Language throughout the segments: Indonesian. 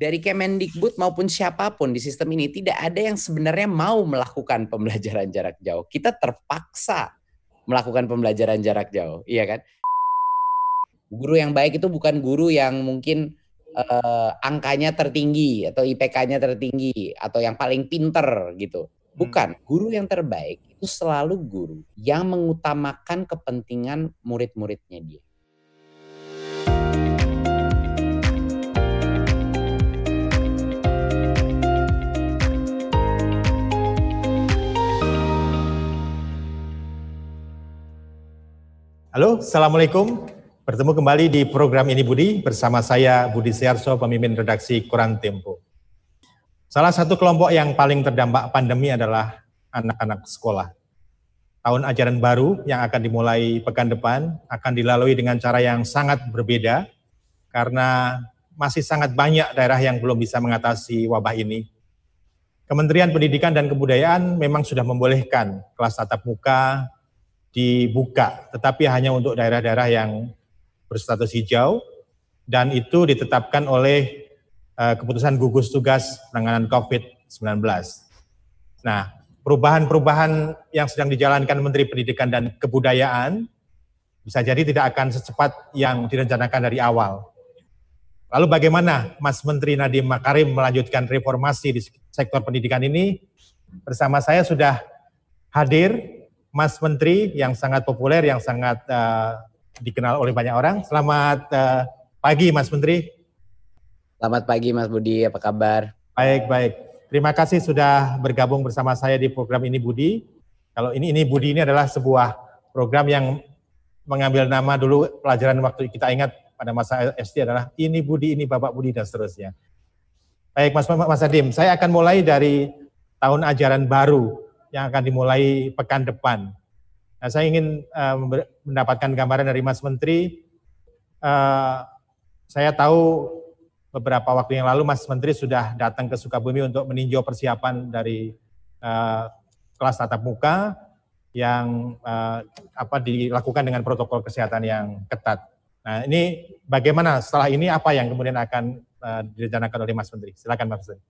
dari Kemendikbud maupun siapa pun di sistem ini tidak ada yang sebenarnya mau melakukan pembelajaran jarak jauh. Kita terpaksa melakukan pembelajaran jarak jauh, iya kan? Guru yang baik itu bukan guru yang mungkin uh, angkanya tertinggi atau IPK-nya tertinggi atau yang paling pinter gitu. Hmm. Bukan, guru yang terbaik itu selalu guru yang mengutamakan kepentingan murid-muridnya dia. Halo, Assalamualaikum. Bertemu kembali di program Ini Budi bersama saya Budi Siarso, pemimpin redaksi Koran Tempo. Salah satu kelompok yang paling terdampak pandemi adalah anak-anak sekolah. Tahun ajaran baru yang akan dimulai pekan depan akan dilalui dengan cara yang sangat berbeda karena masih sangat banyak daerah yang belum bisa mengatasi wabah ini. Kementerian Pendidikan dan Kebudayaan memang sudah membolehkan kelas tatap muka, dibuka, tetapi hanya untuk daerah-daerah yang berstatus hijau dan itu ditetapkan oleh uh, keputusan gugus tugas penanganan COVID-19. Nah, perubahan-perubahan yang sedang dijalankan Menteri Pendidikan dan Kebudayaan bisa jadi tidak akan secepat yang direncanakan dari awal. Lalu bagaimana Mas Menteri Nadiem Makarim melanjutkan reformasi di sektor pendidikan ini? Bersama saya sudah hadir Mas Menteri yang sangat populer, yang sangat uh, dikenal oleh banyak orang. Selamat uh, pagi, Mas Menteri. Selamat pagi, Mas Budi. Apa kabar? Baik, baik. Terima kasih sudah bergabung bersama saya di program ini Budi. Kalau ini ini Budi ini adalah sebuah program yang mengambil nama dulu pelajaran waktu kita ingat pada masa SD adalah ini Budi, ini Bapak Budi dan seterusnya. Baik, Mas Mas Adim, saya akan mulai dari tahun ajaran baru yang akan dimulai pekan depan. Nah, saya ingin uh, mendapatkan gambaran dari Mas Menteri. Uh, saya tahu beberapa waktu yang lalu Mas Menteri sudah datang ke Sukabumi untuk meninjau persiapan dari uh, kelas tatap muka yang uh, apa dilakukan dengan protokol kesehatan yang ketat. Nah, ini bagaimana setelah ini apa yang kemudian akan uh, direncanakan oleh Mas Menteri? Silakan Mas Menteri.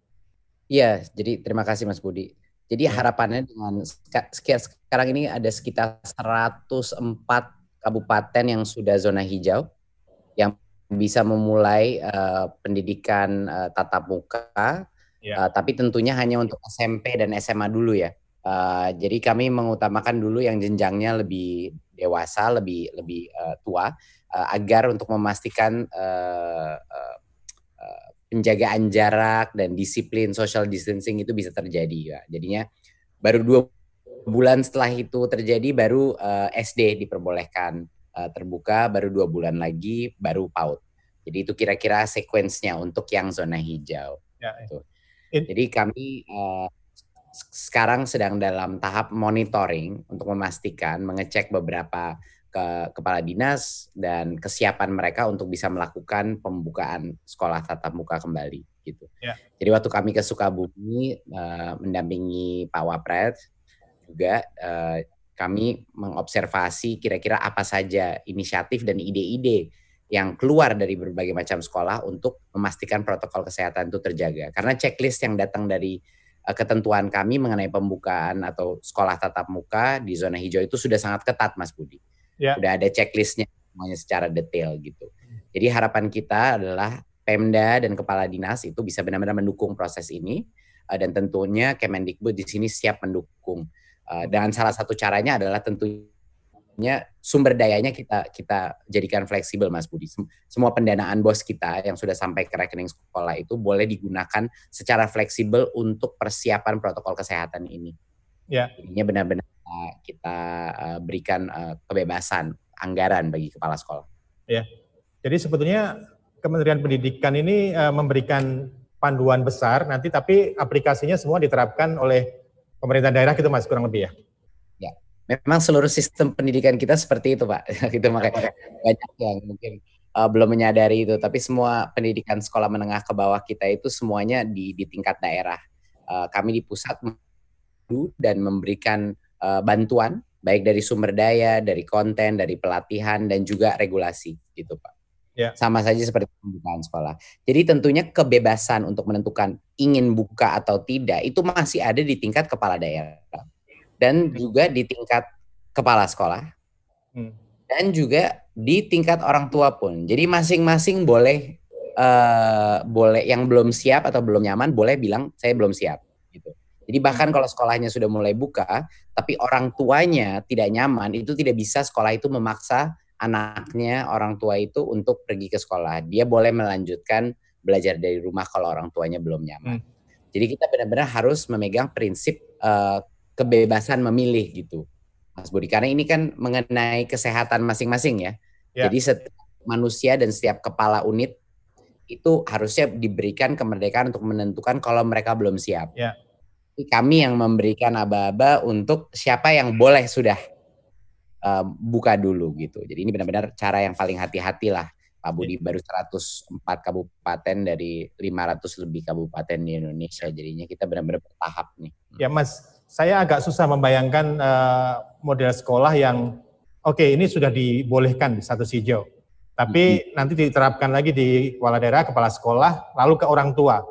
Iya, jadi terima kasih Mas Budi. Jadi hmm. harapannya dengan sekarang ini ada sekitar 104 kabupaten yang sudah zona hijau yang bisa memulai uh, pendidikan uh, tatap muka, yeah. Ya. uh, tapi tentunya hanya untuk SMP dan SMA dulu ya. Uh, jadi kami mengutamakan dulu yang jenjangnya lebih dewasa, lebih lebih uh, tua, uh, agar untuk memastikan uh, uh, penjagaan jarak dan disiplin social distancing itu bisa terjadi ya. Jadinya baru dua bulan setelah itu terjadi baru uh, eh, SD diperbolehkan uh, terbuka, baru dua bulan lagi baru PAUD. Jadi itu kira-kira sekuensnya untuk yang zona hijau. Ya, ya. Jadi kami uh, sekarang sedang dalam tahap monitoring untuk memastikan mengecek beberapa ke kepala dinas dan kesiapan mereka untuk bisa melakukan pembukaan sekolah tatap muka kembali gitu. Yeah. Jadi waktu kami ke Sukabumi uh, mendampingi Pak Wapret juga uh, kami mengobservasi kira-kira apa saja inisiatif dan ide-ide yang keluar dari berbagai macam sekolah untuk memastikan protokol kesehatan itu terjaga. Karena checklist yang datang dari uh, ketentuan kami mengenai pembukaan atau sekolah tatap muka di zona hijau itu sudah sangat ketat, Mas Budi yeah. udah ada checklistnya semuanya secara detail gitu. Jadi harapan kita adalah Pemda dan kepala dinas itu bisa benar-benar mendukung proses ini uh, dan tentunya Kemendikbud di sini siap mendukung. Uh, dan salah satu caranya adalah tentunya sumber dayanya kita kita jadikan fleksibel Mas Budi. Semua pendanaan bos kita yang sudah sampai ke rekening sekolah itu boleh digunakan secara fleksibel untuk persiapan protokol kesehatan ini. Ya. Jadinya benar-benar kita uh, berikan uh, kebebasan anggaran bagi kepala sekolah. Ya. Jadi sebetulnya Kementerian Pendidikan ini uh, memberikan panduan besar nanti tapi aplikasinya semua diterapkan oleh pemerintah daerah gitu Mas kurang lebih ya. Ya. Memang seluruh sistem pendidikan kita seperti itu, Pak. gitu makanya banyak yang mungkin uh, belum menyadari itu, tapi semua pendidikan sekolah menengah ke bawah kita itu semuanya di di tingkat daerah. Uh, kami di pusat dan memberikan uh, bantuan baik dari sumber daya, dari konten, dari pelatihan dan juga regulasi gitu Pak. Ya. Sama saja seperti pembukaan sekolah. Jadi tentunya kebebasan untuk menentukan ingin buka atau tidak itu masih ada di tingkat kepala daerah dan hmm. juga di tingkat kepala sekolah hmm. dan juga di tingkat orang tua pun. Jadi masing-masing boleh uh, boleh yang belum siap atau belum nyaman boleh bilang saya belum siap. Jadi bahkan hmm. kalau sekolahnya sudah mulai buka, tapi orang tuanya tidak nyaman, itu tidak bisa sekolah itu memaksa anaknya orang tua itu untuk pergi ke sekolah. Dia boleh melanjutkan belajar dari rumah kalau orang tuanya belum nyaman. Hmm. Jadi kita benar-benar harus memegang prinsip uh, kebebasan memilih gitu, Mas Budi. Karena ini kan mengenai kesehatan masing-masing ya. ya. Jadi setiap manusia dan setiap kepala unit itu harusnya diberikan kemerdekaan untuk menentukan kalau mereka belum siap. Ya. Kami yang memberikan aba-aba untuk siapa yang boleh sudah uh, buka dulu gitu. Jadi ini benar-benar cara yang paling hati-hati lah. Pak Budi iya. baru 104 kabupaten dari 500 lebih kabupaten di Indonesia. Jadinya kita benar-benar bertahap nih. Ya Mas, saya agak susah membayangkan uh, model sekolah yang oke okay, ini sudah dibolehkan di status hijau. Tapi hmm. nanti diterapkan lagi di kepala daerah, kepala sekolah, lalu ke orang tua.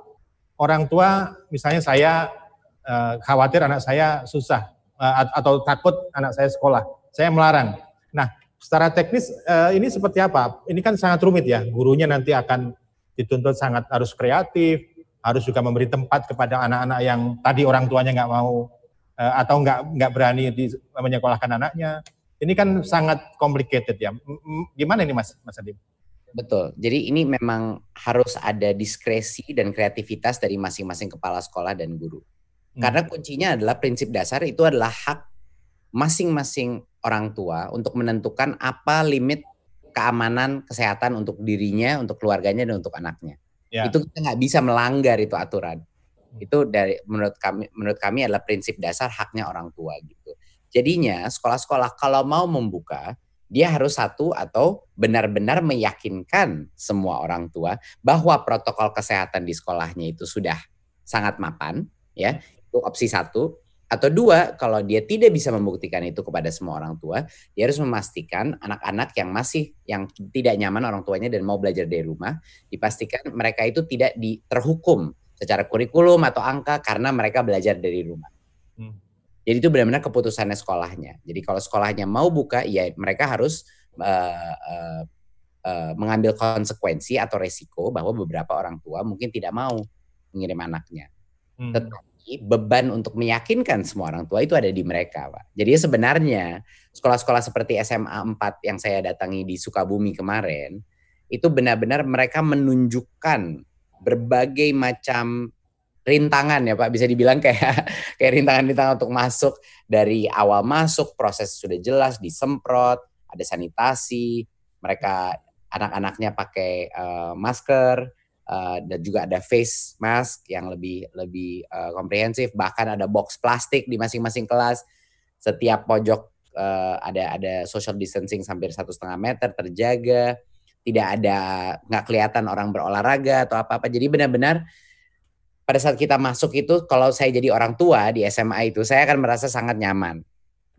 Orang tua misalnya saya uh, khawatir anak saya susah uh, atau takut anak saya sekolah saya melarang. Nah, secara teknis uh, ini seperti apa? Ini kan sangat rumit ya. Gurunya nanti akan dituntut sangat harus kreatif, harus juga memberi tempat kepada anak-anak yang tadi orang tuanya nggak mau uh, atau nggak nggak berani di, menyekolahkan anaknya. Ini kan sangat complicated ya. Gimana ini Mas Mas Adim? Betul. Jadi ini memang harus ada diskresi dan kreativitas dari masing-masing kepala sekolah dan guru. Hmm. Karena kuncinya adalah prinsip dasar itu adalah hak masing-masing orang tua untuk menentukan apa limit keamanan kesehatan untuk dirinya, untuk keluarganya dan untuk anaknya. Ya. Itu kita nggak bisa melanggar itu aturan. Hmm. Itu dari menurut kami menurut kami adalah prinsip dasar haknya orang tua gitu. Jadinya sekolah-sekolah kalau mau membuka dia harus satu atau benar-benar meyakinkan semua orang tua bahwa protokol kesehatan di sekolahnya itu sudah sangat mapan ya opsi satu atau dua, kalau dia tidak bisa membuktikan itu kepada semua orang tua, dia harus memastikan anak-anak yang masih yang tidak nyaman orang tuanya dan mau belajar dari rumah, dipastikan mereka itu tidak di, terhukum secara kurikulum atau angka karena mereka belajar dari rumah. Hmm. Jadi itu benar-benar keputusannya sekolahnya. Jadi kalau sekolahnya mau buka, ya mereka harus uh, uh, uh, mengambil konsekuensi atau resiko bahwa beberapa orang tua mungkin tidak mau mengirim anaknya. Hmm. Tetapi beban untuk meyakinkan semua orang tua itu ada di mereka, Pak. Jadi sebenarnya sekolah-sekolah seperti SMA 4 yang saya datangi di Sukabumi kemarin itu benar-benar mereka menunjukkan berbagai macam rintangan ya Pak, bisa dibilang kayak kayak rintangan-rintangan untuk masuk dari awal masuk proses sudah jelas disemprot, ada sanitasi, mereka anak-anaknya pakai uh, masker, Uh, dan juga ada face mask yang lebih lebih uh, komprehensif. Bahkan ada box plastik di masing-masing kelas. Setiap pojok uh, ada ada social distancing hampir satu setengah meter terjaga. Tidak ada nggak kelihatan orang berolahraga atau apa apa jadi benar-benar pada saat kita masuk itu kalau saya jadi orang tua di SMA itu saya akan merasa sangat nyaman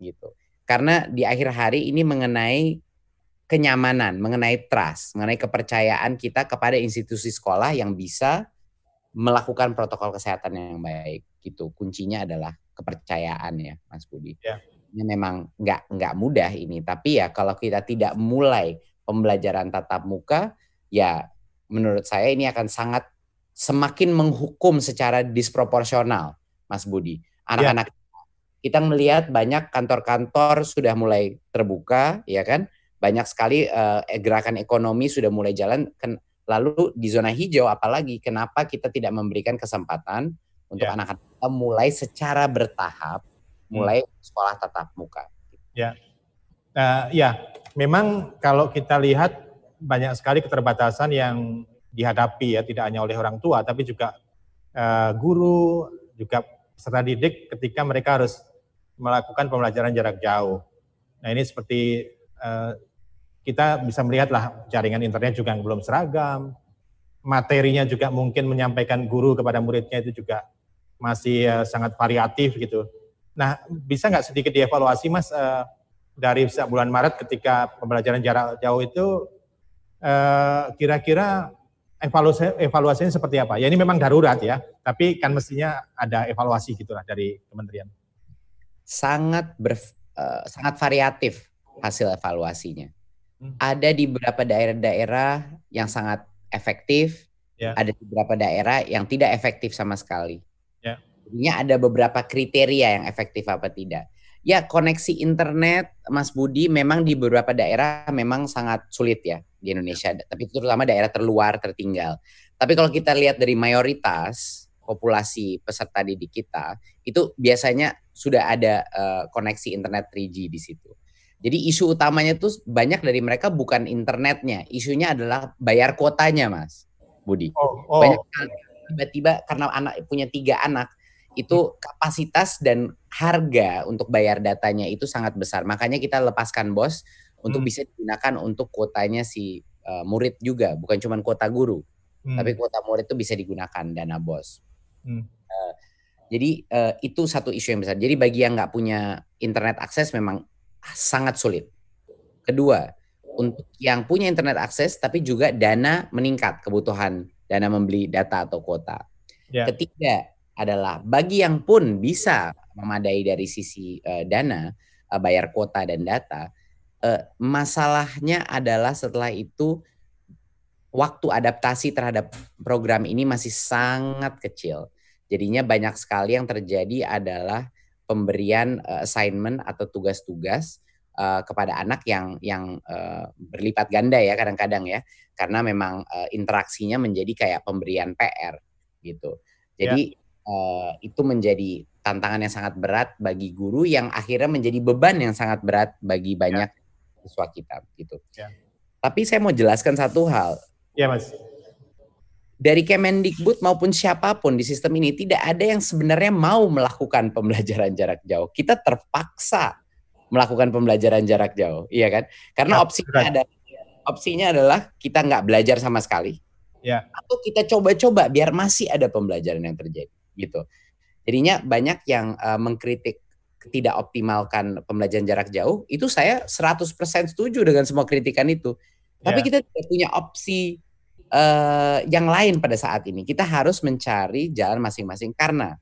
gitu. Karena di akhir hari ini mengenai kenyamanan, mengenai trust, mengenai kepercayaan kita kepada institusi sekolah yang bisa melakukan protokol kesehatan yang baik. Gitu. Kuncinya adalah kepercayaan ya, Mas Budi. Ya. Ini memang nggak nggak mudah ini, tapi ya kalau kita tidak mulai pembelajaran tatap muka, ya menurut saya ini akan sangat semakin menghukum secara disproporsional, Mas Budi. Anak-anak ya. kita melihat banyak kantor-kantor sudah mulai terbuka, ya kan? Banyak sekali uh, gerakan ekonomi sudah mulai jalan. Ken, lalu di zona hijau apalagi kenapa kita tidak memberikan kesempatan untuk ya. anak-anak kita mulai secara bertahap hmm. mulai sekolah tatap muka. Ya, uh, ya memang kalau kita lihat banyak sekali keterbatasan yang dihadapi ya tidak hanya oleh orang tua tapi juga uh, guru juga peserta didik ketika mereka harus melakukan pembelajaran jarak jauh. Nah ini seperti uh, kita bisa melihat lah jaringan internet juga yang belum seragam, materinya juga mungkin menyampaikan guru kepada muridnya itu juga masih uh, sangat variatif gitu. Nah, bisa nggak sedikit dievaluasi Mas uh, dari bulan Maret ketika pembelajaran jarak jauh itu eh, kira-kira evaluasi evaluasinya seperti apa? Ya ini memang darurat ya, tapi kan mestinya ada evaluasi gitulah dari kementerian. Sangat ber, uh, sangat variatif hasil evaluasinya. Hmm. Ada di beberapa daerah-daerah yang sangat efektif, ya. ada di beberapa daerah yang tidak efektif sama sekali. Ya. Jadinya ada beberapa kriteria yang efektif apa tidak. Ya koneksi internet, Mas Budi, memang di beberapa daerah memang sangat sulit ya di Indonesia, tapi terutama daerah terluar, tertinggal. Tapi kalau kita lihat dari mayoritas populasi peserta didik kita, itu biasanya sudah ada uh, koneksi internet 3G di situ. Jadi isu utamanya tuh banyak dari mereka bukan internetnya, isunya adalah bayar kuotanya, Mas Budi. Oh, oh. Banyak tiba-tiba karena anak punya tiga anak, itu kapasitas dan harga untuk bayar datanya itu sangat besar. Makanya kita lepaskan bos untuk hmm. bisa digunakan untuk kuotanya si uh, murid juga, bukan cuma kuota guru, hmm. tapi kuota murid itu bisa digunakan dana bos. Hmm. Uh, jadi uh, itu satu isu yang besar. Jadi bagi yang nggak punya internet akses memang sangat sulit. Kedua, untuk yang punya internet akses tapi juga dana meningkat kebutuhan dana membeli data atau kuota. Yeah. Ketiga, adalah bagi yang pun bisa memadai dari sisi uh, dana, uh, bayar kuota dan data, uh, masalahnya adalah setelah itu waktu adaptasi terhadap program ini masih sangat kecil. Jadinya banyak sekali yang terjadi adalah pemberian uh, assignment atau tugas-tugas uh, kepada anak yang yang uh, berlipat ganda ya kadang-kadang ya karena memang uh, interaksinya menjadi kayak pemberian PR gitu. Jadi ya uh, itu menjadi tantangan yang sangat berat bagi guru yang akhirnya menjadi beban yang sangat berat bagi ya. banyak ya. siswa kita gitu. Ya. Tapi saya mau jelaskan satu hal. Ya, Mas. Dari Kemendikbud maupun siapa pun di sistem ini tidak ada yang sebenarnya mau melakukan pembelajaran jarak jauh. Kita terpaksa melakukan pembelajaran jarak jauh, iya kan? Karena ya, opsinya ada opsinya adalah kita nggak belajar sama sekali. Ya. Atau kita coba-coba biar masih ada pembelajaran yang terjadi gitu. Jadinya banyak yang uh, mengkritik tidak optimalkan pembelajaran jarak jauh, itu saya 100% setuju dengan semua kritikan itu. Tapi yeah. kita tidak punya opsi uh, yang lain pada saat ini. Kita harus mencari jalan masing-masing karena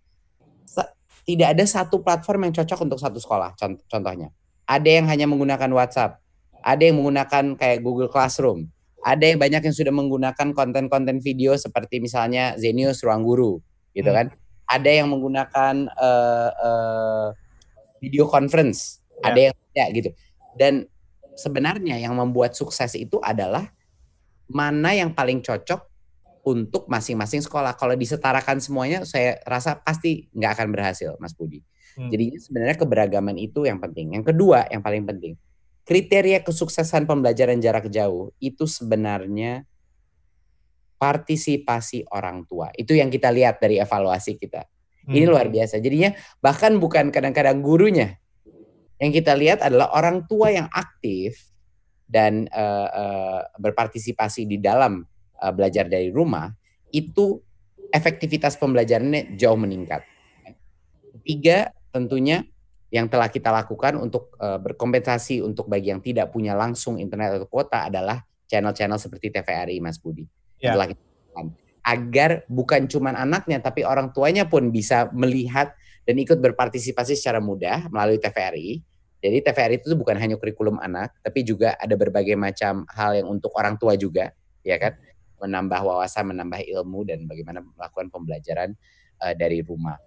tidak ada satu platform yang cocok untuk satu sekolah. contohnya, ada yang hanya menggunakan WhatsApp, ada yang menggunakan kayak Google Classroom, ada yang banyak yang sudah menggunakan konten-konten video seperti misalnya Zenius Ruang Guru, gitu hmm. kan? ada yang menggunakan uh, uh, video conference, ya. ada yang tidak gitu. Dan sebenarnya yang membuat sukses itu adalah mana yang paling cocok untuk masing-masing sekolah. Kalau disetarakan semuanya, saya rasa pasti nggak akan berhasil, Mas Budi. Hmm. Jadi sebenarnya keberagaman itu yang penting. Yang kedua, yang paling penting, kriteria kesuksesan pembelajaran jarak jauh itu sebenarnya partisipasi orang tua. Itu yang kita lihat dari evaluasi kita. Hmm. Ini luar biasa. Jadinya bahkan bukan kadang-kadang gurunya. Yang kita lihat adalah orang tua yang aktif dan uh, uh, berpartisipasi di dalam uh, belajar dari rumah itu efektivitas pembelajarannya jauh meningkat. Ketiga, tentunya yang telah kita lakukan untuk uh, berkompensasi untuk bagi yang tidak punya langsung internet atau kuota adalah channel-channel seperti TVRI Mas Budi yeah. telah kita lakukan. Agar bukan cuma anaknya, tapi orang tuanya pun bisa melihat dan ikut berpartisipasi secara mudah melalui TVRI. Jadi TVRI itu bukan hanya kurikulum anak, tapi juga ada berbagai macam hal yang untuk orang tua juga, ya kan? Menambah wawasan, menambah ilmu dan bagaimana melakukan pembelajaran uh, dari rumah.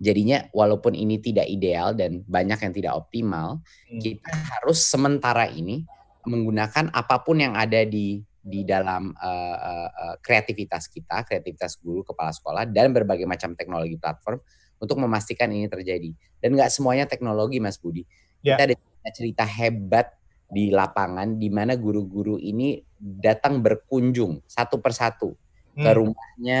Jadinya walaupun ini tidak ideal dan banyak yang tidak optimal, hmm. kita harus sementara ini menggunakan apa pun yang ada di di dalam uh, uh, kreativitas kita, kreativitas guru, kepala sekolah, dan berbagai macam teknologi platform untuk memastikan ini terjadi. Dan nggak semuanya teknologi, Mas Budi. Yeah. Kita ada cerita hebat di lapangan di mana guru-guru ini datang berkunjung satu persatu hmm. ke rumahnya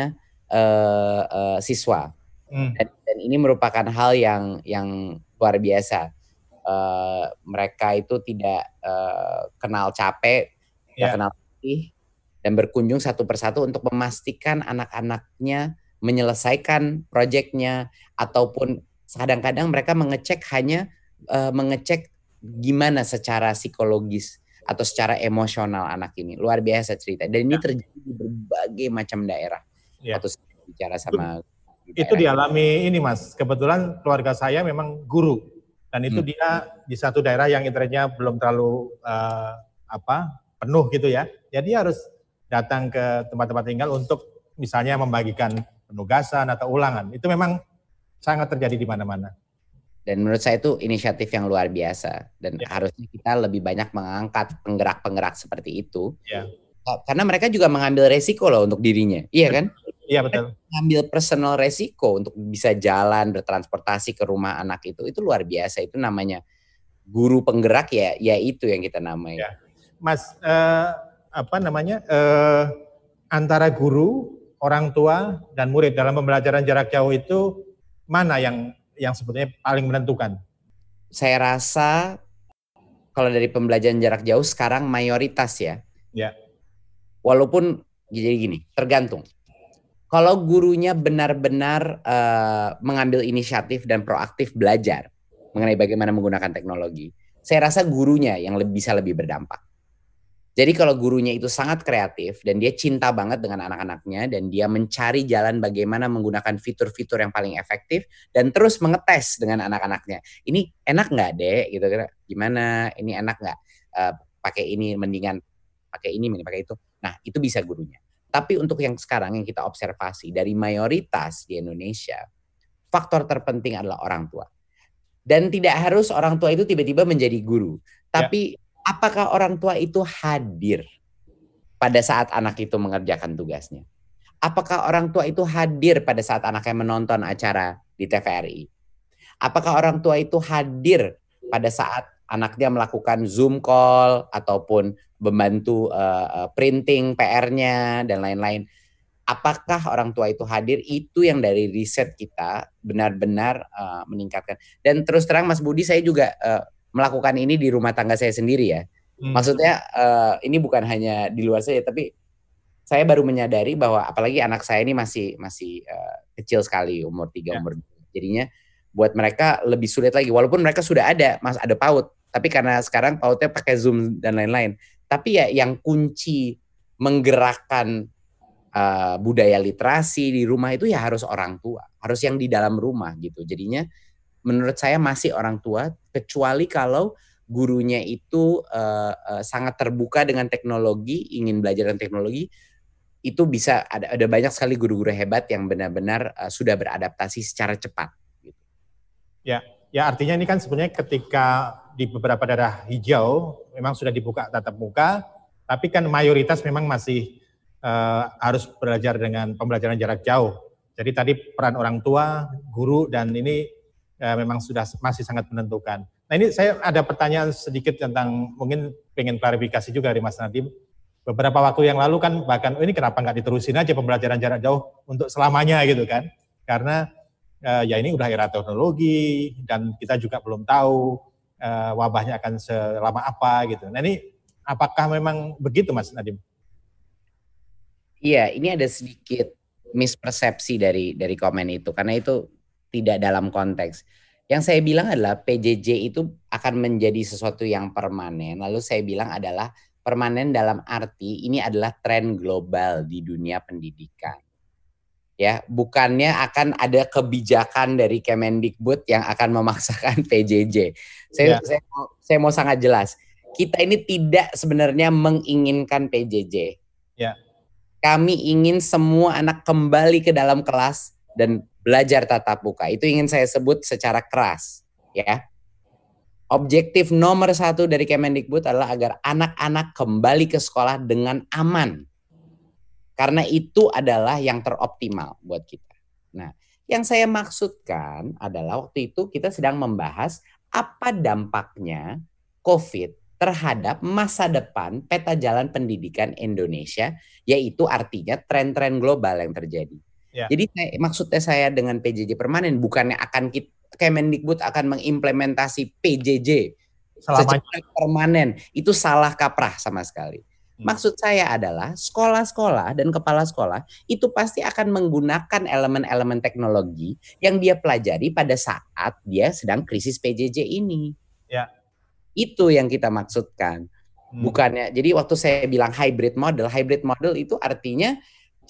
uh, uh, siswa. Hmm. Dan, dan ini merupakan hal yang yang luar biasa. Uh, mereka itu tidak uh, kenal capek, yeah. kenal dan berkunjung satu persatu untuk memastikan anak-anaknya menyelesaikan proyeknya ataupun kadang-kadang mereka mengecek hanya uh, mengecek gimana secara psikologis atau secara emosional anak ini. Luar biasa cerita. Dan ini ya. terjadi di berbagai macam daerah. Ya. Saya bicara sama itu dialami ini Mas. Kebetulan keluarga saya memang guru dan itu hmm. dia di satu daerah yang internetnya belum terlalu uh, apa penuh gitu ya. Jadi harus datang ke tempat-tempat tinggal untuk misalnya membagikan penugasan atau ulangan. Itu memang sangat terjadi di mana-mana. Dan menurut saya itu inisiatif yang luar biasa dan ya. harusnya kita lebih banyak mengangkat penggerak-penggerak seperti itu. Ya. Karena mereka juga mengambil resiko loh untuk dirinya, iya kan? Iya betul. Mengambil personal resiko untuk bisa jalan bertransportasi ke rumah anak itu itu luar biasa. Itu namanya guru penggerak ya, ya itu yang kita namai. Ya. Mas, uh, apa namanya? Uh, antara guru, orang tua dan murid dalam pembelajaran jarak jauh itu mana yang yang sebetulnya paling menentukan? Saya rasa kalau dari pembelajaran jarak jauh sekarang mayoritas ya. Ya. Walaupun jadi gini, tergantung. Kalau gurunya benar-benar uh, mengambil inisiatif dan proaktif belajar mengenai bagaimana menggunakan teknologi, saya rasa gurunya yang lebih, bisa lebih berdampak. Jadi kalau gurunya itu sangat kreatif dan dia cinta banget dengan anak-anaknya dan dia mencari jalan bagaimana menggunakan fitur-fitur yang paling efektif dan terus mengetes dengan anak-anaknya. Ini enak nggak deh gitu kira gimana? Ini enak nggak uh, pakai ini mendingan pakai ini mending pakai itu. Nah itu bisa gurunya. Tapi untuk yang sekarang yang kita observasi dari mayoritas di Indonesia, faktor terpenting adalah orang tua. Dan tidak harus orang tua itu tiba-tiba menjadi guru, ya. tapi ya apakah orang tua itu hadir pada saat anak itu mengerjakan tugasnya? Apakah orang tua itu hadir pada saat anaknya menonton acara di TVRI? Apakah orang tua itu hadir pada saat anaknya melakukan Zoom call ataupun membantu uh, printing PR-nya dan lain-lain? Apakah orang tua itu hadir? Itu yang dari riset kita benar-benar uh, meningkatkan. Dan terus terang Mas Budi, saya juga uh, melakukan ini di rumah tangga saya sendiri ya. Hmm. Maksudnya uh, ini bukan hanya di luar saya, tapi saya baru menyadari bahwa apalagi anak saya ini masih masih uh, kecil sekali umur tiga ya. umur jadinya buat mereka lebih sulit lagi walaupun mereka sudah ada mas ada paut tapi karena sekarang pautnya pakai zoom dan lain-lain tapi ya yang kunci menggerakkan uh, budaya literasi di rumah itu ya harus orang tua harus yang di dalam rumah gitu jadinya menurut saya masih orang tua kecuali kalau gurunya itu uh, uh, sangat terbuka dengan teknologi, ingin belajar dengan teknologi, itu bisa ada ada banyak sekali guru-guru hebat yang benar-benar uh, sudah beradaptasi secara cepat. Gitu. Ya, ya artinya ini kan sebenarnya ketika di beberapa daerah hijau memang sudah dibuka tatap muka, tapi kan mayoritas memang masih uh, harus belajar dengan pembelajaran jarak jauh. Jadi tadi peran orang tua, guru dan ini ya, memang sudah masih sangat menentukan. Nah ini saya ada pertanyaan sedikit tentang mungkin pengen klarifikasi juga dari Mas Nadim. Beberapa waktu yang lalu kan bahkan oh ini kenapa nggak diterusin aja pembelajaran jarak jauh untuk selamanya gitu kan? Karena uh, ya ini udah era teknologi dan kita juga belum tahu uh, wabahnya akan selama apa gitu. Nah ini apakah memang begitu Mas Nadim? Iya, ini ada sedikit mispersepsi dari dari komen itu karena itu tidak dalam konteks. Yang saya bilang adalah PJJ itu akan menjadi sesuatu yang permanen. Lalu saya bilang adalah permanen dalam arti ini adalah tren global di dunia pendidikan. Ya, bukannya akan ada kebijakan dari Kemendikbud yang akan memaksakan PJJ. Saya, ya. saya, saya mau sangat jelas. Kita ini tidak sebenarnya menginginkan PJJ. Ya. Kami ingin semua anak kembali ke dalam kelas dan belajar tatap muka. Itu ingin saya sebut secara keras, ya. Objektif nomor satu dari Kemendikbud adalah agar anak-anak kembali ke sekolah dengan aman. Karena itu adalah yang teroptimal buat kita. Nah, yang saya maksudkan adalah waktu itu kita sedang membahas apa dampaknya COVID terhadap masa depan peta jalan pendidikan Indonesia, yaitu artinya tren-tren global yang terjadi. Ya. Jadi saya, maksudnya saya dengan PJJ permanen bukannya akan kita, Kemendikbud akan mengimplementasi PJJ secara permanen. Itu salah kaprah sama sekali. Hmm. Maksud saya adalah sekolah-sekolah dan kepala sekolah itu pasti akan menggunakan elemen-elemen teknologi yang dia pelajari pada saat dia sedang krisis PJJ ini. Ya. Itu yang kita maksudkan. Hmm. Bukannya. Jadi waktu saya bilang hybrid model, hybrid model itu artinya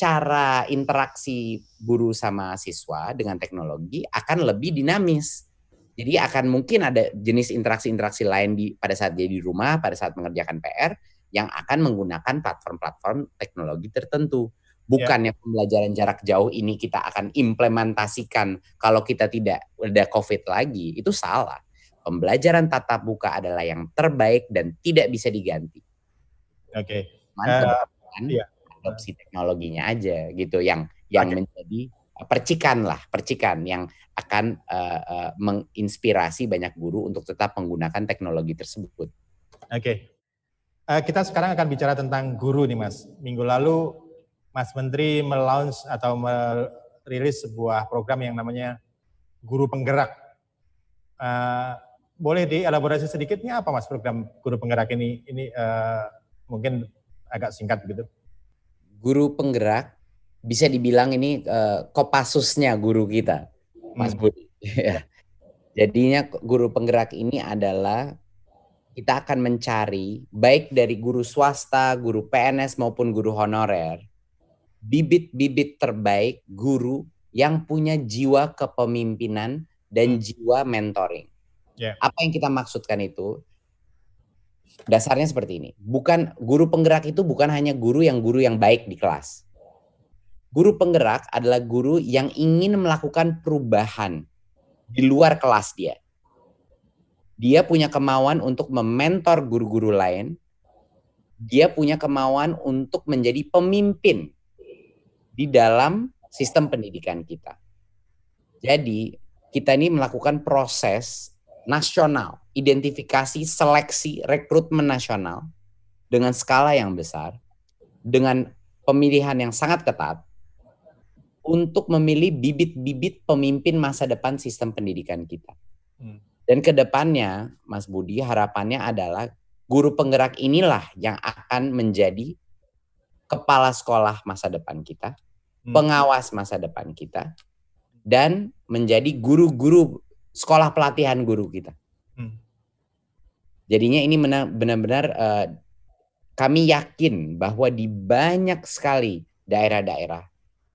cara interaksi guru sama siswa dengan teknologi akan lebih dinamis. Jadi akan mungkin ada jenis interaksi-interaksi lain di pada saat dia di rumah, pada saat mengerjakan PR yang akan menggunakan platform-platform teknologi tertentu. Bukannya yeah. pembelajaran jarak jauh ini kita akan implementasikan kalau kita tidak ada COVID lagi, itu salah. Pembelajaran tatap muka adalah yang terbaik dan tidak bisa diganti. Oke. Okay. Uh, iya. Adopsi teknologinya aja gitu yang yang okay. menjadi uh, percikan lah, percikan yang akan uh, uh, menginspirasi banyak guru untuk tetap menggunakan teknologi tersebut. Oke. Okay. Uh, kita sekarang akan bicara tentang guru nih Mas. Minggu lalu Mas Menteri melaunch atau merilis sebuah program yang namanya Guru Penggerak. Uh, boleh dielaborasi sedikitnya apa mas program guru penggerak ini? Ini uh, mungkin agak singkat begitu. Guru penggerak bisa dibilang ini uh, kopasusnya guru kita, Mas hmm. Budi. Ya. Jadinya guru penggerak ini adalah kita akan mencari baik dari guru swasta, guru PNS maupun guru honorer, bibit-bibit terbaik guru yang punya jiwa kepemimpinan dan hmm. jiwa mentoring. Yeah. Apa yang kita maksudkan itu? Dasarnya seperti ini. Bukan guru penggerak itu bukan hanya guru yang guru yang baik di kelas. Guru penggerak adalah guru yang ingin melakukan perubahan di luar kelas dia. Dia punya kemauan untuk mementor guru-guru lain. Dia punya kemauan untuk menjadi pemimpin di dalam sistem pendidikan kita. Jadi, kita ini melakukan proses nasional, identifikasi, seleksi, rekrutmen nasional dengan skala yang besar, dengan pemilihan yang sangat ketat untuk memilih bibit-bibit pemimpin masa depan sistem pendidikan kita. Hmm. Dan ke depannya, Mas Budi, harapannya adalah guru penggerak inilah yang akan menjadi kepala sekolah masa depan kita, hmm. pengawas masa depan kita, dan menjadi guru-guru sekolah pelatihan guru kita. Hmm. Jadinya ini benar-benar uh, kami yakin bahwa di banyak sekali daerah-daerah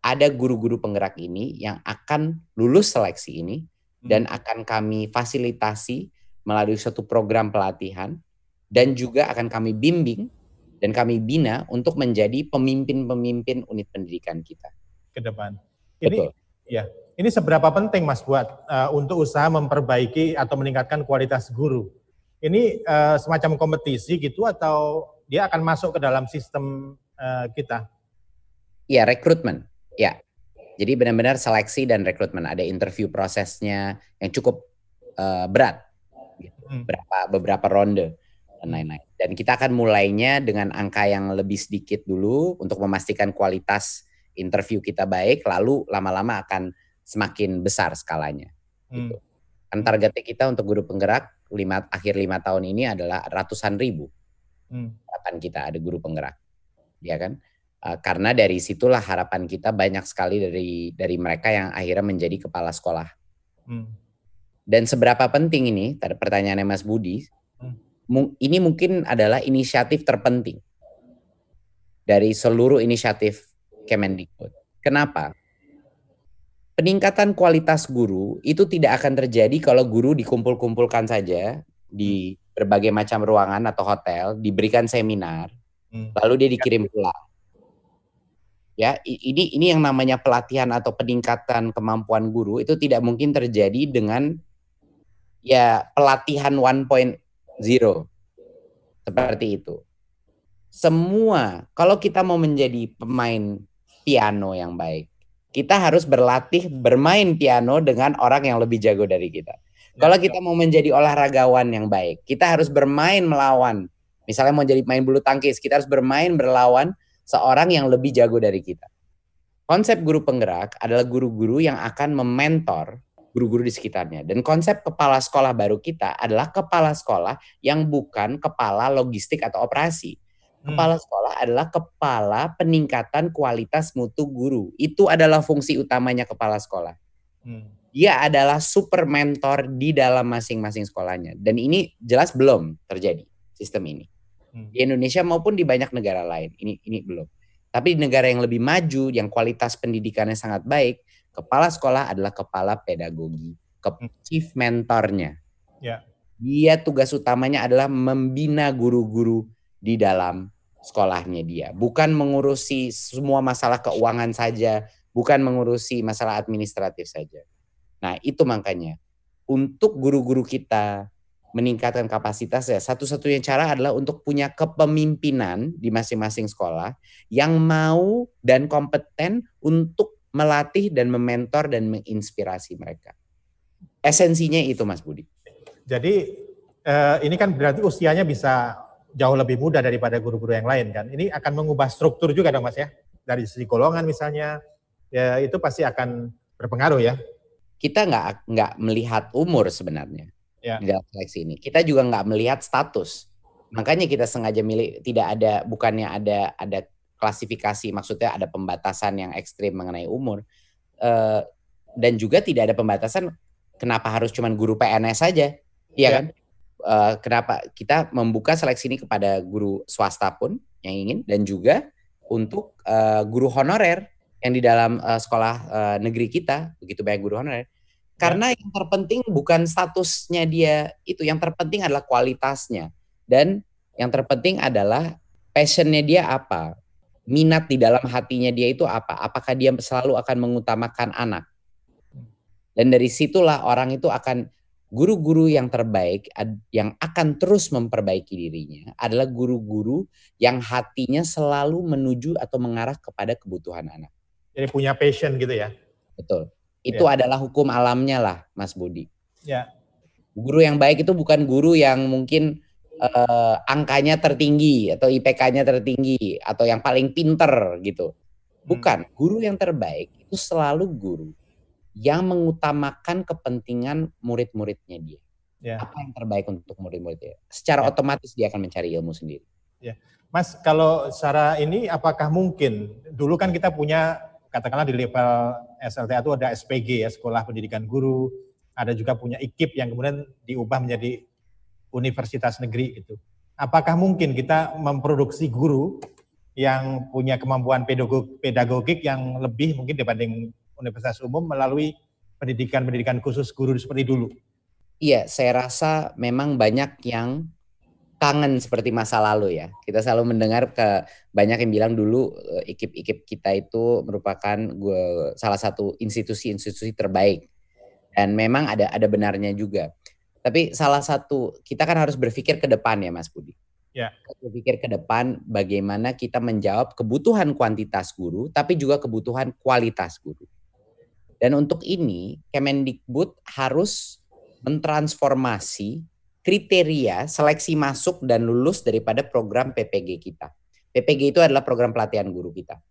ada guru-guru penggerak ini yang akan lulus seleksi ini hmm. dan akan kami fasilitasi melalui suatu program pelatihan dan juga akan kami bimbing dan kami bina untuk menjadi pemimpin-pemimpin unit pendidikan kita ke depan. Ini Betul. ya, ini seberapa penting Mas buat uh, untuk usaha memperbaiki atau meningkatkan kualitas guru? Ini uh, semacam kompetisi gitu atau dia akan masuk ke dalam sistem uh, kita? Ya, rekrutmen. Ya. Jadi benar-benar seleksi dan rekrutmen ada interview prosesnya yang cukup uh, berat. Hmm. Berapa beberapa ronde dan lain-lain. Dan kita akan mulainya dengan angka yang lebih sedikit dulu untuk memastikan kualitas interview kita baik lalu lama-lama akan semakin besar skalanya. Hmm. Gitu. Kan targetnya kita untuk guru penggerak lima, akhir lima tahun ini adalah ratusan ribu. Hmm. Harapan kita ada guru penggerak, ya kan? Uh, karena dari situlah harapan kita banyak sekali dari dari mereka yang akhirnya menjadi kepala sekolah. Hmm. Dan seberapa penting ini? Tadi pertanyaannya Mas Budi. Hmm. Ini mungkin adalah inisiatif terpenting dari seluruh inisiatif Kemendikbud. Kenapa? Peningkatan kualitas guru itu tidak akan terjadi kalau guru dikumpul-kumpulkan saja di berbagai macam ruangan atau hotel, diberikan seminar, hmm. lalu dia dikirim pulang. Ya, ini ini yang namanya pelatihan atau peningkatan kemampuan guru itu tidak mungkin terjadi dengan ya pelatihan 1.0 seperti itu. Semua kalau kita mau menjadi pemain piano yang baik, kita harus berlatih bermain piano dengan orang yang lebih jago dari kita. Kalau kita mau menjadi olahragawan yang baik, kita harus bermain melawan. Misalnya mau jadi main bulu tangkis, kita harus bermain berlawan seorang yang lebih jago dari kita. Konsep guru penggerak adalah guru-guru yang akan mementor guru-guru di sekitarnya. Dan konsep kepala sekolah baru kita adalah kepala sekolah yang bukan kepala logistik atau operasi. Kepala sekolah adalah kepala peningkatan kualitas mutu guru. Itu adalah fungsi utamanya kepala sekolah. Hmm. Dia adalah super mentor di dalam masing-masing sekolahnya. Dan ini jelas belum terjadi sistem ini. Hmm. Di Indonesia maupun di banyak negara lain. Ini ini belum. Tapi di negara yang lebih maju, yang kualitas pendidikannya sangat baik, kepala sekolah adalah kepala pedagogi, ke hmm. chief mentornya. Ya. Dia tugas utamanya adalah membina guru-guru di dalam sekolahnya dia, bukan mengurusi semua masalah keuangan saja, bukan mengurusi masalah administratif saja. Nah, itu makanya untuk guru-guru kita meningkatkan kapasitasnya, satu-satunya cara adalah untuk punya kepemimpinan di masing-masing sekolah yang mau dan kompeten untuk melatih dan mementor dan menginspirasi mereka. Esensinya itu Mas Budi. Jadi eh, ini kan berarti usianya bisa jauh lebih muda daripada guru-guru yang lain kan. Ini akan mengubah struktur juga dong Mas ya. Dari sisi golongan misalnya, ya itu pasti akan berpengaruh ya. Kita nggak nggak melihat umur sebenarnya ya. di dalam seleksi ini. Kita juga nggak melihat status. Makanya kita sengaja milih tidak ada bukannya ada ada klasifikasi maksudnya ada pembatasan yang ekstrim mengenai umur uh, dan juga tidak ada pembatasan kenapa harus cuman guru PNS saja, iya ya. kan? Uh, kenapa kita membuka seleksi ini kepada guru swasta pun yang ingin dan juga untuk uh, guru honorer yang di dalam uh, sekolah uh, negeri kita begitu banyak guru honorer karena ya. yang terpenting bukan statusnya dia itu, yang terpenting adalah kualitasnya. Dan yang terpenting adalah passionnya dia apa, minat di dalam hatinya dia itu apa, apakah dia selalu akan mengutamakan anak. Dan dari situlah orang itu akan guru-guru yang terbaik yang akan terus memperbaiki dirinya adalah guru-guru yang hatinya selalu menuju atau mengarah kepada kebutuhan anak. Jadi punya passion gitu ya. Betul. Itu ya. adalah hukum alamnya lah, Mas Budi. Ya. Guru yang baik itu bukan guru yang mungkin uh, angkanya tertinggi atau IPK-nya tertinggi atau yang paling pinter gitu. Hmm. Bukan. Hmm. Guru yang terbaik itu selalu guru yang mengutamakan kepentingan murid-muridnya dia. Ya. Apa yang terbaik untuk murid-muridnya. Secara ya. otomatis dia akan mencari ilmu sendiri. Ya. Mas, kalau secara ini apakah mungkin dulu kan kita punya katakanlah di level SLTA itu ada SPG ya, Sekolah Pendidikan Guru, ada juga punya IKIP yang kemudian diubah menjadi universitas negeri itu. Apakah mungkin kita memproduksi guru yang punya kemampuan pedagogik yang lebih mungkin dibanding universitas umum melalui pendidikan-pendidikan khusus guru seperti dulu? Iya, saya rasa memang banyak yang kangen seperti masa lalu ya. Kita selalu mendengar ke banyak yang bilang dulu eh, ikip-ikip kita itu merupakan gue salah satu institusi-institusi terbaik. Dan memang ada ada benarnya juga. Tapi salah satu kita kan harus berpikir ke depan ya Mas Budi. Ya. Berpikir ke depan bagaimana kita menjawab kebutuhan kuantitas guru tapi juga kebutuhan kualitas guru. Dan untuk ini Kemendikbud harus mentransformasi kriteria seleksi masuk dan lulus daripada program PPG kita. PPG itu adalah program pelatihan guru kita.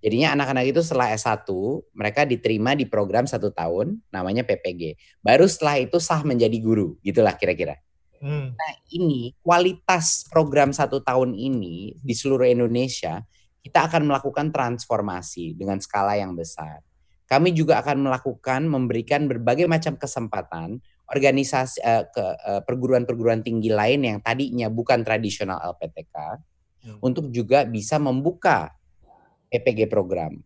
Jadinya anak-anak itu setelah S1, mereka diterima di program satu tahun, namanya PPG. Baru setelah itu sah menjadi guru, gitulah kira-kira. Hmm. Nah ini kualitas program satu tahun ini di seluruh Indonesia, kita akan melakukan transformasi dengan skala yang besar. Kami juga akan melakukan, memberikan berbagai macam kesempatan organisasi uh, ke uh, perguruan-perguruan tinggi lain yang tadinya bukan tradisional LPTK hmm. untuk juga bisa membuka PPG program.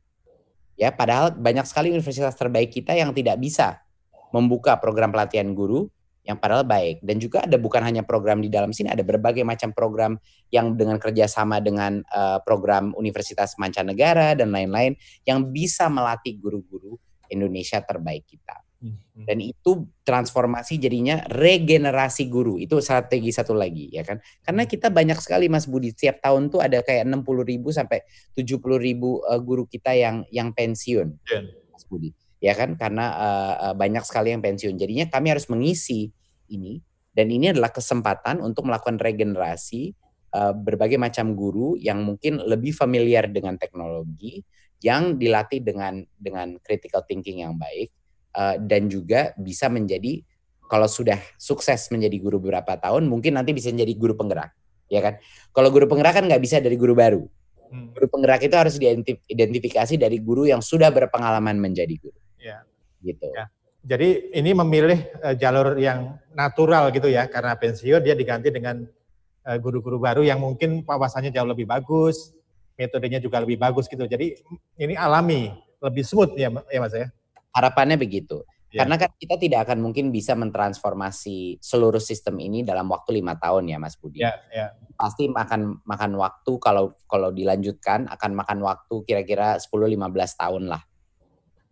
Ya, padahal banyak sekali universitas terbaik kita yang tidak bisa membuka program pelatihan guru yang padahal baik dan juga ada bukan hanya program di dalam sini ada berbagai macam program yang dengan kerjasama dengan uh, program universitas mancanegara dan lain-lain yang bisa melatih guru-guru Indonesia terbaik kita. Hmm. Dan itu transformasi jadinya regenerasi guru. Itu strategi satu lagi ya kan. Karena kita banyak sekali Mas Budi setiap tahun tuh ada kayak 60 ribu sampai 70 ribu uh, guru kita yang yang pensiun. Yeah. Mas Budi. Ya kan? Karena uh, uh, banyak sekali yang pensiun. Jadinya kami harus mengisi ini. Dan ini adalah kesempatan untuk melakukan regenerasi uh, berbagai macam guru yang mungkin lebih familiar dengan teknologi yang dilatih dengan dengan critical thinking yang baik uh, dan juga bisa menjadi kalau sudah sukses menjadi guru beberapa tahun mungkin nanti bisa menjadi guru penggerak. Ya kan? Kalau guru penggerak kan nggak bisa dari guru baru. Hmm. guru penggerak itu harus diidentifikasi dari guru yang sudah berpengalaman menjadi guru ya. gitu ya. jadi ini memilih uh, jalur yang natural gitu ya karena pensiun dia diganti dengan eh, guru-guru baru yang mungkin wawasannya jauh lebih bagus, metodenya juga lebih bagus gitu. Jadi ini alami, lebih smooth ya, ya Mas ya. Harapannya begitu. Ya. Karena kan kita tidak akan mungkin bisa mentransformasi seluruh sistem ini dalam waktu lima tahun ya Mas Budi. Ya, ya. Pasti makan makan waktu kalau kalau dilanjutkan akan makan waktu kira-kira 10-15 tahun lah.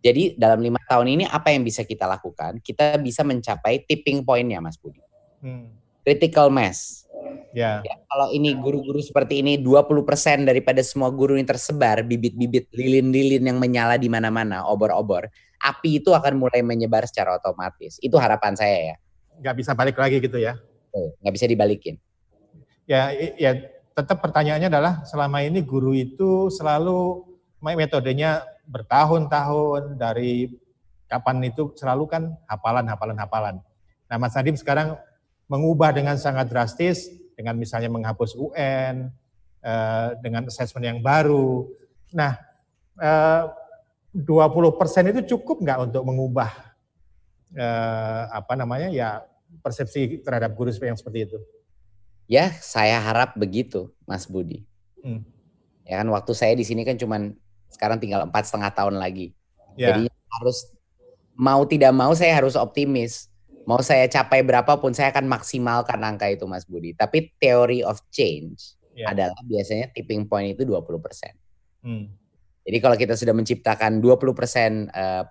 Jadi dalam lima tahun ini apa yang bisa kita lakukan? Kita bisa mencapai tipping point-nya Mas Budi. Hmm. Critical mass. Ya. ya. Kalau ini guru-guru seperti ini 20% daripada semua guru yang tersebar bibit-bibit lilin-lilin yang menyala di mana-mana, obor-obor api itu akan mulai menyebar secara otomatis. Itu harapan saya ya. Nggak bisa balik lagi gitu ya? Nggak bisa dibalikin. Ya, ya tetap pertanyaannya adalah selama ini guru itu selalu metodenya bertahun-tahun dari kapan itu selalu kan hafalan, hafalan, hafalan. Nah Mas Nadim sekarang mengubah dengan sangat drastis dengan misalnya menghapus UN, eh, dengan assessment yang baru. Nah, eh, 20 persen itu cukup nggak untuk mengubah eh, apa namanya ya persepsi terhadap guru yang seperti itu? Ya, saya harap begitu, Mas Budi. Hmm. Ya kan waktu saya di sini kan cuman sekarang tinggal empat setengah tahun lagi. Ya. Jadi harus mau tidak mau saya harus optimis. Mau saya capai berapapun saya akan maksimalkan angka itu Mas Budi. Tapi theory of change ya. adalah biasanya tipping point itu 20%. Hmm. Jadi kalau kita sudah menciptakan 20% uh,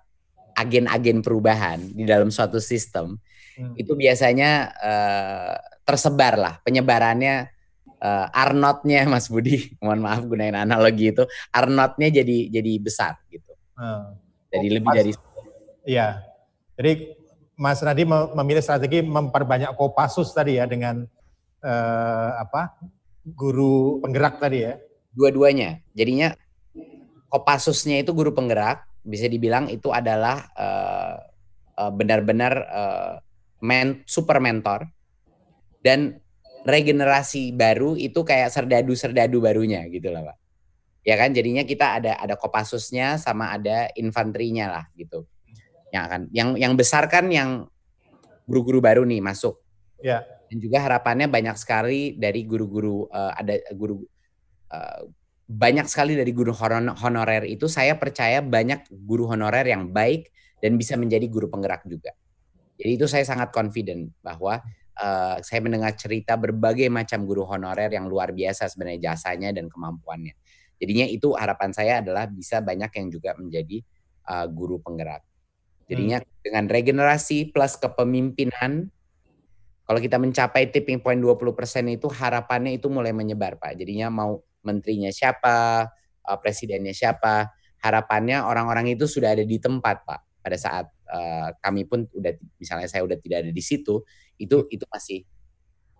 agen-agen perubahan di dalam suatu sistem, hmm. itu biasanya uh, tersebar lah penyebarannya uh, Arnotnya Mas Budi, mohon maaf gunain analogi itu, Arnotnya jadi jadi besar gitu. Hmm. Jadi oh, lebih Mas, dari Iya. Jadi Mas Nadi memilih strategi memperbanyak kopasus tadi ya dengan uh, apa? guru penggerak tadi ya. Dua-duanya. Jadinya Kopassusnya itu guru penggerak, bisa dibilang itu adalah benar-benar uh, men super mentor dan regenerasi baru itu kayak serdadu-serdadu barunya gitu lah pak ya kan jadinya kita ada ada kopassusnya sama ada infanterinya lah gitu. Yang akan yang yang besar kan yang guru-guru baru nih masuk. Ya. Dan juga harapannya banyak sekali dari guru-guru uh, ada guru uh, banyak sekali dari guru honorer itu saya percaya banyak guru honorer yang baik dan bisa menjadi guru penggerak juga. Jadi itu saya sangat confident bahwa uh, saya mendengar cerita berbagai macam guru honorer yang luar biasa sebenarnya jasanya dan kemampuannya. Jadinya itu harapan saya adalah bisa banyak yang juga menjadi uh, guru penggerak. Jadinya hmm. dengan regenerasi plus kepemimpinan kalau kita mencapai tipping point 20% itu harapannya itu mulai menyebar Pak. Jadinya mau menterinya siapa, uh, presidennya siapa. Harapannya orang-orang itu sudah ada di tempat, Pak. Pada saat uh, kami pun udah misalnya saya udah tidak ada di situ, itu itu masih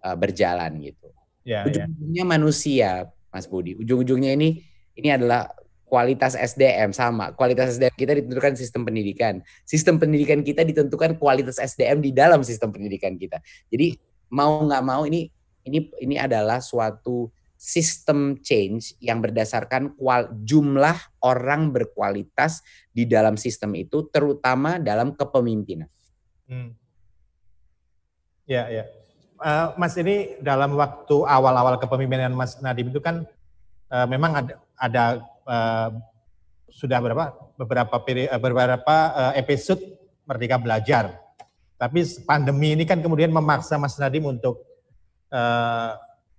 uh, berjalan gitu. Ya, ya. Ujung-ujungnya ya. manusia, Mas Budi. Ujung-ujungnya ini ini adalah kualitas SDM sama. Kualitas SDM kita ditentukan sistem pendidikan. Sistem pendidikan kita ditentukan kualitas SDM di dalam sistem pendidikan kita. Jadi mau nggak mau ini ini ini adalah suatu sistem change yang berdasarkan kual, jumlah orang berkualitas di dalam sistem itu, terutama dalam kepemimpinan. Hmm. Ya, ya. Uh, Mas ini dalam waktu awal-awal kepemimpinan Mas Nadim itu kan uh, memang ada, ada uh, sudah berapa beberapa peri, uh, beberapa uh, episode Merdeka Belajar. Tapi pandemi ini kan kemudian memaksa Mas Nadim untuk uh,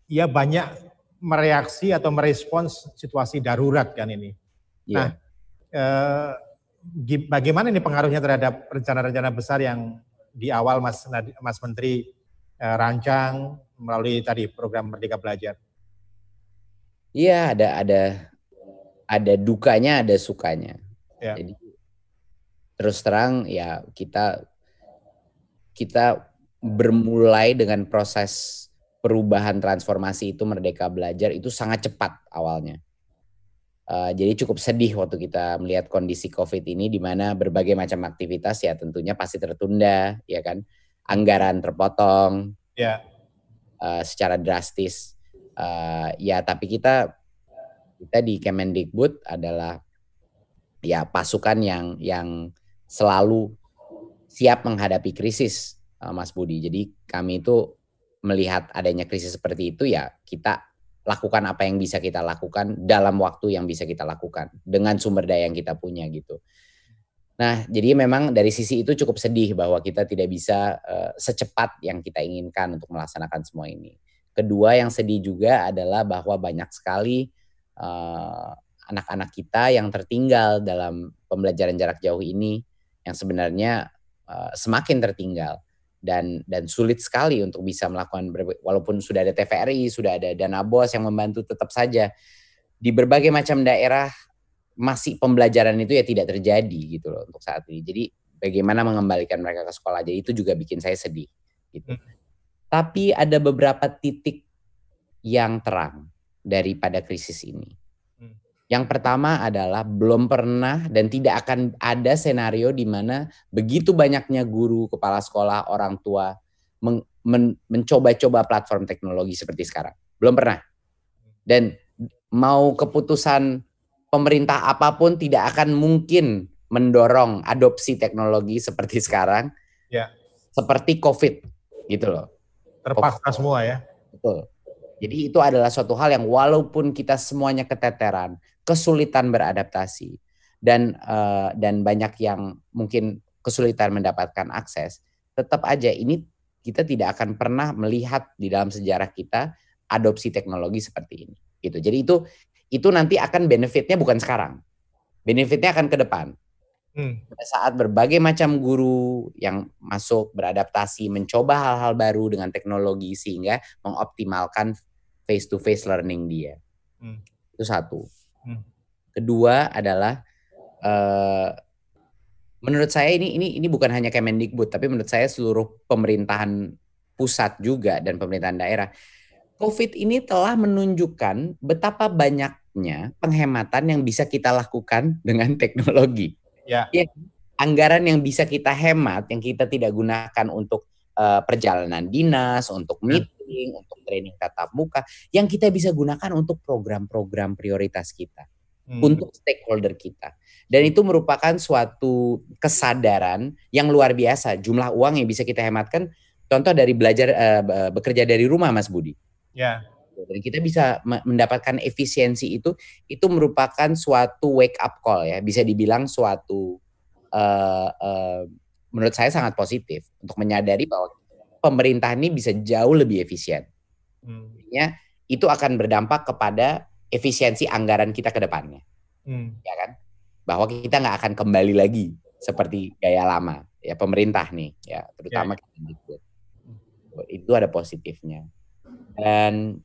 ya banyak mereaksi atau merespons situasi darurat kan ini. Yeah. Nah, eh, bagaimana ini pengaruhnya terhadap rencana-rencana besar yang di awal Mas Mas Menteri eh, rancang melalui tadi program Merdeka Belajar? Iya, ada ada ada dukanya, ada sukanya. Yeah. Jadi terus terang ya kita kita bermulai dengan proses perubahan transformasi itu Merdeka Belajar itu sangat cepat awalnya. Uh, jadi cukup sedih waktu kita melihat kondisi COVID ini di mana berbagai macam aktivitas ya tentunya pasti tertunda, ya kan, anggaran terpotong, ya, uh, secara drastis, uh, ya tapi kita kita di Kemendikbud adalah ya pasukan yang yang selalu siap menghadapi krisis, uh, Mas Budi. Jadi kami itu melihat adanya krisis seperti itu ya kita lakukan apa yang bisa kita lakukan dalam waktu yang bisa kita lakukan dengan sumber daya yang kita punya gitu. Nah, jadi memang dari sisi itu cukup sedih bahwa kita tidak bisa uh, secepat yang kita inginkan untuk melaksanakan semua ini. Kedua yang sedih juga adalah bahwa banyak sekali anak anak-anak kita yang tertinggal dalam pembelajaran jarak jauh ini yang sebenarnya uh, semakin tertinggal dan dan sulit sekali untuk bisa melakukan walaupun sudah ada TVRI, sudah ada dana bos yang membantu tetap saja di berbagai macam daerah masih pembelajaran itu ya tidak terjadi gitu loh untuk saat ini. Jadi bagaimana mengembalikan mereka ke sekolah jadi itu juga bikin saya sedih gitu. Hmm. Tapi ada beberapa titik yang terang daripada krisis ini. Yang pertama adalah belum pernah dan tidak akan ada senario di mana begitu banyaknya guru, kepala sekolah, orang tua men men mencoba-coba platform teknologi seperti sekarang. Belum pernah. Dan mau keputusan pemerintah apa pun tidak akan mungkin mendorong adopsi teknologi seperti sekarang. Ya. Seperti COVID gitu loh. Terpaksa COVID. semua ya. Betul. Jadi itu adalah suatu hal yang walaupun kita semuanya keteteran, kesulitan beradaptasi dan uh, dan banyak yang mungkin kesulitan mendapatkan akses, tetap aja ini kita tidak akan pernah melihat di dalam sejarah kita adopsi teknologi seperti ini. Gitu. Jadi itu itu nanti akan benefitnya bukan sekarang, benefitnya akan ke depan. Hmm. Saat berbagai macam guru yang masuk beradaptasi, mencoba hal-hal baru dengan teknologi sehingga mengoptimalkan face to face learning dia. Hmm. Itu satu. Hmm. Kedua adalah uh, menurut saya ini ini ini bukan hanya Kemendikbud tapi menurut saya seluruh pemerintahan pusat juga dan pemerintahan daerah. Covid ini telah menunjukkan betapa banyaknya penghematan yang bisa kita lakukan dengan teknologi. Ya. ya anggaran yang bisa kita hemat yang kita tidak gunakan untuk uh, perjalanan dinas, untuk meeting, hmm. untuk training tatap muka, yang kita bisa gunakan untuk program-program prioritas kita hmm. untuk stakeholder kita. Dan itu merupakan suatu kesadaran yang luar biasa. Jumlah uang yang bisa kita hematkan, contoh dari belajar uh, bekerja dari rumah, Mas Budi. Ya. Dan kita bisa mendapatkan efisiensi itu, itu merupakan suatu wake up call ya, bisa dibilang suatu uh, uh, menurut saya sangat positif untuk menyadari bahwa pemerintah ini bisa jauh lebih efisien. Hmm. Ya, itu akan berdampak kepada efisiensi anggaran kita ke depannya. Hmm. Ya kan? Bahwa kita nggak akan kembali lagi seperti gaya lama ya pemerintah nih ya terutama ya, ya. gitu. Itu ada positifnya. Dan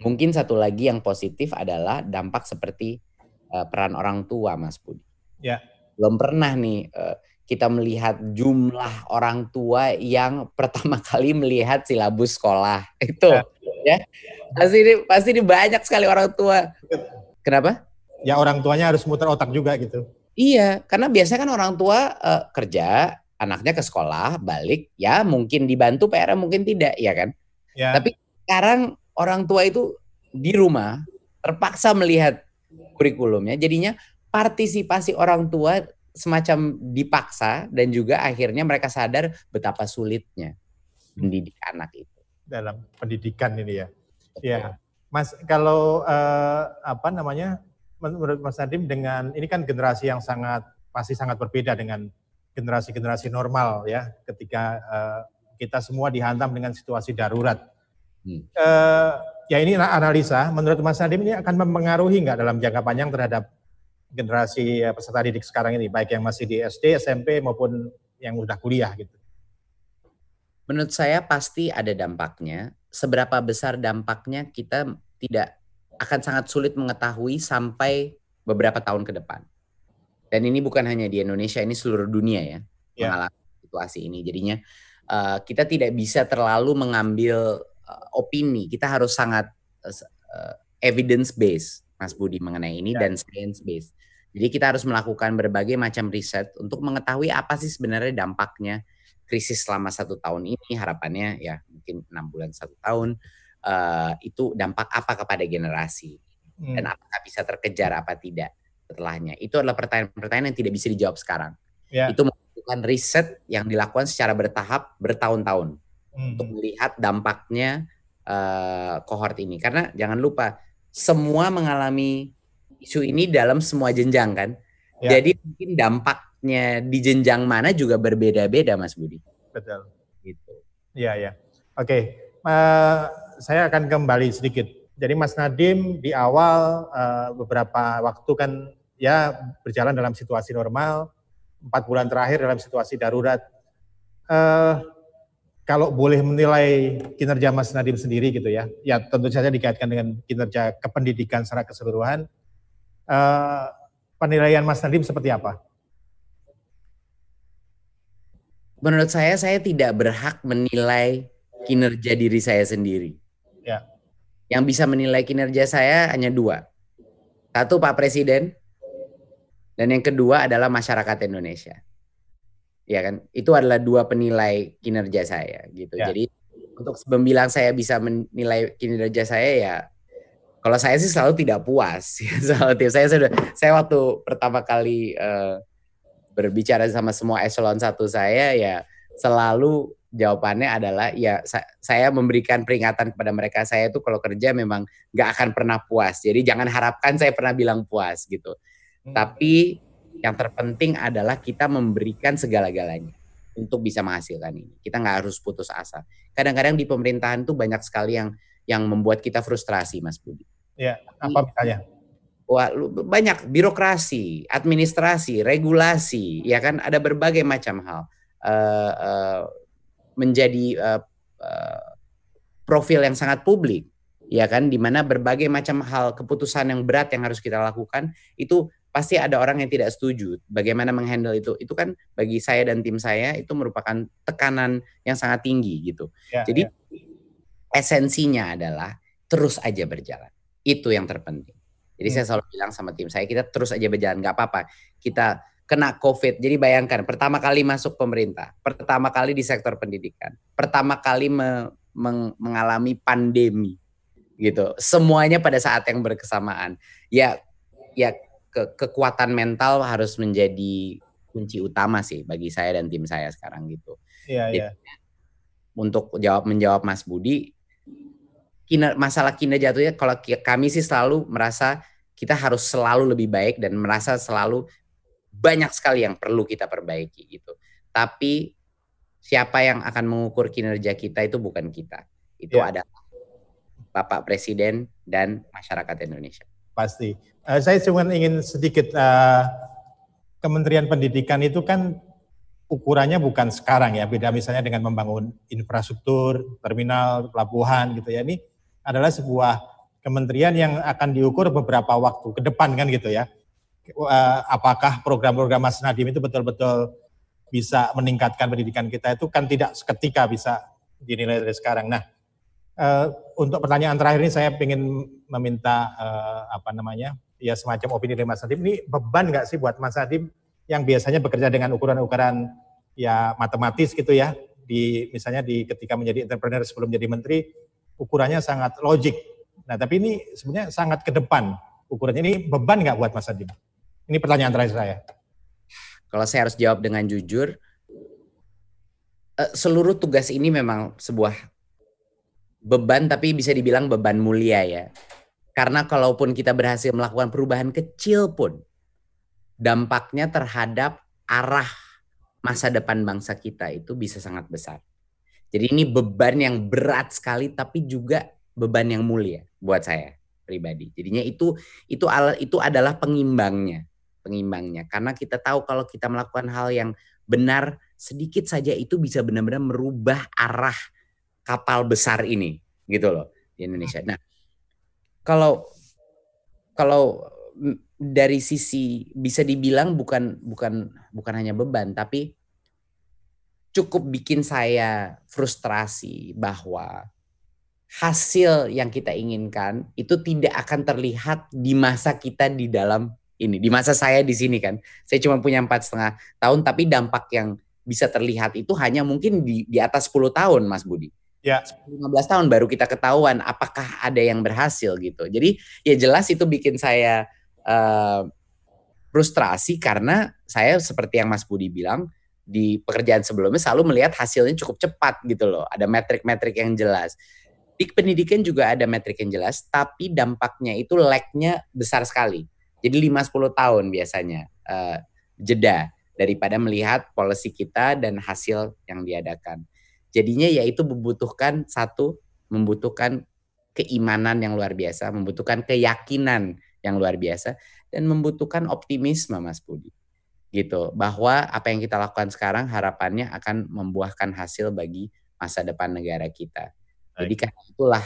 mungkin satu lagi yang positif adalah dampak seperti uh, peran orang tua Mas Budi. Ya. Belum pernah nih uh, kita melihat jumlah orang tua yang pertama kali melihat silabus sekolah. Itu ya, ya. pasti ini pasti ini banyak sekali orang tua. Kenapa? Ya orang tuanya harus muter otak juga gitu. Iya karena biasanya kan orang tua uh, kerja anaknya ke sekolah balik ya mungkin dibantu PR mungkin tidak ya kan? Ya. tapi sekarang orang tua itu di rumah terpaksa melihat kurikulumnya. Jadinya partisipasi orang tua semacam dipaksa dan juga akhirnya mereka sadar betapa sulitnya mendidik anak itu dalam pendidikan ini ya. Ya, Mas kalau uh, apa namanya menurut Mas Nadim dengan ini kan generasi yang sangat pasti sangat berbeda dengan generasi-generasi normal ya ketika uh, kita semua dihantam dengan situasi darurat. Hmm. Uh, ya ini analisa menurut Mas Nadim ini akan mempengaruhi nggak dalam jangka panjang terhadap generasi eh, peserta didik sekarang ini, baik yang masih di SD, SMP maupun yang udah kuliah gitu? Menurut saya pasti ada dampaknya. Seberapa besar dampaknya kita tidak akan sangat sulit mengetahui sampai beberapa tahun ke depan. Dan ini bukan hanya di Indonesia, ini seluruh dunia ya, yeah. mengalami situasi ini. Jadinya uh, kita tidak bisa terlalu mengambil uh, opini. Kita harus sangat uh, evidence based Mas Budi mengenai ini ya. dan science based. Jadi kita harus melakukan berbagai macam riset untuk mengetahui apa sih sebenarnya dampaknya krisis selama satu tahun ini harapannya ya mungkin enam bulan satu tahun uh, itu dampak apa kepada generasi hmm. dan apakah bisa terkejar apa tidak setelahnya itu adalah pertanyaan-pertanyaan yang tidak bisa dijawab sekarang ya. itu membutuhkan riset yang dilakukan secara bertahap bertahun-tahun hmm. untuk melihat dampaknya uh, kohort ini. Karena jangan lupa semua mengalami isu ini dalam semua jenjang kan. Ya. Jadi mungkin dampaknya di jenjang mana juga berbeda-beda, Mas Budi. Betul. Gitu. Iya ya. Oke, uh, saya akan kembali sedikit. Jadi Mas Nadim di awal uh, beberapa waktu kan ya berjalan dalam situasi normal, empat bulan terakhir dalam situasi darurat. Uh, kalau boleh menilai kinerja Mas Nadim sendiri gitu ya, ya tentu saja dikaitkan dengan kinerja kependidikan secara keseluruhan. Uh, penilaian Mas Nadim seperti apa? Menurut saya, saya tidak berhak menilai kinerja diri saya sendiri. Ya. Yang bisa menilai kinerja saya hanya dua. Satu Pak Presiden, dan yang kedua adalah masyarakat Indonesia. Ya kan, itu adalah dua penilai kinerja saya gitu. Ya. Jadi untuk membilang saya bisa menilai kinerja saya ya kalau saya sih selalu tidak puas. selalu saya sudah saya waktu pertama kali uh, berbicara sama semua eselon satu saya ya selalu jawabannya adalah ya saya memberikan peringatan kepada mereka saya itu kalau kerja memang nggak akan pernah puas. Jadi jangan harapkan saya pernah bilang puas gitu. Hmm. Tapi yang terpenting adalah kita memberikan segala-galanya untuk bisa menghasilkan ini. Kita nggak harus putus asa. Kadang-kadang di pemerintahan tuh banyak sekali yang yang membuat kita frustrasi, Mas Budi. Ya, apa misalnya? Wah, banyak birokrasi, administrasi, regulasi, ya kan ada berbagai macam hal. Uh, uh, menjadi uh, uh, profil yang sangat publik, ya kan, di mana berbagai macam hal keputusan yang berat yang harus kita lakukan itu pasti ada orang yang tidak setuju. Bagaimana menghandle itu? Itu kan bagi saya dan tim saya itu merupakan tekanan yang sangat tinggi gitu. Ya, Jadi ya. Esensinya adalah terus aja berjalan. Itu yang terpenting. Jadi hmm. saya selalu bilang sama tim saya kita terus aja berjalan, nggak apa-apa. Kita kena COVID. Jadi bayangkan pertama kali masuk pemerintah, pertama kali di sektor pendidikan, pertama kali me, meng, mengalami pandemi gitu. Semuanya pada saat yang berkesamaan. Ya ya ke, kekuatan mental harus menjadi kunci utama sih bagi saya dan tim saya sekarang gitu. Iya, iya. Untuk jawab menjawab Mas Budi, kiner, masalah kinerja itu ya kalau kami sih selalu merasa kita harus selalu lebih baik dan merasa selalu banyak sekali yang perlu kita perbaiki gitu. Tapi siapa yang akan mengukur kinerja kita itu bukan kita. Itu ya. adalah Bapak Presiden dan masyarakat Indonesia. Pasti. Uh, saya cuma ingin sedikit uh, Kementerian Pendidikan itu kan ukurannya bukan sekarang ya, beda misalnya dengan membangun infrastruktur, terminal, pelabuhan gitu ya. Ini adalah sebuah kementerian yang akan diukur beberapa waktu ke depan kan gitu ya uh, apakah program-program Mas Nadim itu betul-betul bisa meningkatkan pendidikan kita itu kan tidak seketika bisa dinilai dari sekarang. Nah, uh, untuk pertanyaan terakhir ini saya ingin meminta uh, apa namanya ya semacam opini dari Mas Nadim. Ini beban nggak sih buat Mas Nadim yang biasanya bekerja dengan ukuran-ukuran ya matematis gitu ya di misalnya di ketika menjadi entrepreneur sebelum jadi menteri ukurannya sangat logik. Nah, tapi ini sebenarnya sangat ke depan ukurannya ini beban nggak buat Mas Nadim? Ini pertanyaan terakhir saya. Kalau saya harus jawab dengan jujur, eh, seluruh tugas ini memang sebuah beban tapi bisa dibilang beban mulia ya. Karena kalaupun kita berhasil melakukan perubahan kecil pun, dampaknya terhadap arah masa depan bangsa kita itu bisa sangat besar. Jadi ini beban yang berat sekali tapi juga beban yang mulia buat saya pribadi. Jadinya itu itu itu adalah pengimbangnya pengimbangnya. Karena kita tahu kalau kita melakukan hal yang benar sedikit saja itu bisa benar-benar merubah arah kapal besar ini gitu loh di Indonesia. Nah, kalau kalau dari sisi bisa dibilang bukan bukan bukan hanya beban tapi cukup bikin saya frustrasi bahwa hasil yang kita inginkan itu tidak akan terlihat di masa kita di dalam ini. Di masa saya di sini kan. Saya cuma punya empat setengah tahun tapi dampak yang bisa terlihat itu hanya mungkin di, di atas 10 tahun Mas Budi. Ya. 15 tahun baru kita ketahuan apakah ada yang berhasil gitu. Jadi ya jelas itu bikin saya uh, frustrasi karena saya seperti yang Mas Budi bilang di pekerjaan sebelumnya selalu melihat hasilnya cukup cepat gitu loh. Ada metrik-metrik yang jelas. Di pendidikan juga ada metrik yang jelas, tapi dampaknya itu lag-nya besar sekali. Jadi 5-10 tahun biasanya uh, jeda daripada melihat policy kita dan hasil yang diadakan. Jadinya yaitu membutuhkan satu, membutuhkan keimanan yang luar biasa, membutuhkan keyakinan yang luar biasa, dan membutuhkan optimisme Mas Budi gitu bahwa apa yang kita lakukan sekarang harapannya akan membuahkan hasil bagi masa depan negara kita. Jadi karena itulah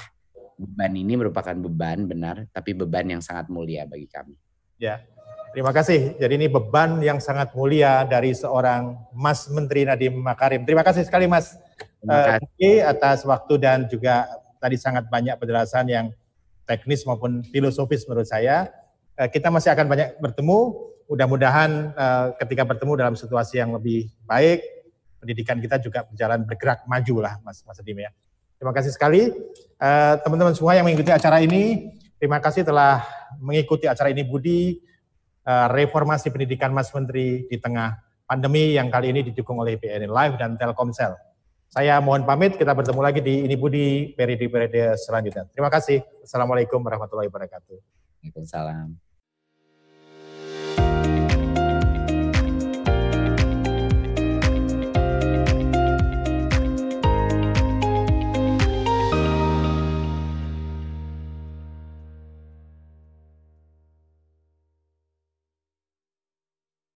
beban ini merupakan beban benar, tapi beban yang sangat mulia bagi kami. Ya, terima kasih. Jadi ini beban yang sangat mulia dari seorang Mas Menteri Nadiem Makarim. Terima kasih sekali Mas terima. Uh, atas waktu dan juga tadi sangat banyak penjelasan yang teknis maupun filosofis menurut saya. Uh, kita masih akan banyak bertemu mudah-mudahan uh, ketika bertemu dalam situasi yang lebih baik, pendidikan kita juga berjalan bergerak maju lah, Mas Mas Adim ya. Terima kasih sekali teman teman-teman semua yang mengikuti acara ini. Terima kasih telah mengikuti acara ini Budi uh, reformasi pendidikan Mas Menteri di tengah pandemi yang kali ini didukung oleh BNN Live dan Telkomsel. Saya mohon pamit, kita bertemu lagi di Ini Budi periode-periode selanjutnya. Terima kasih. Assalamualaikum warahmatullahi wabarakatuh. Waalaikumsalam.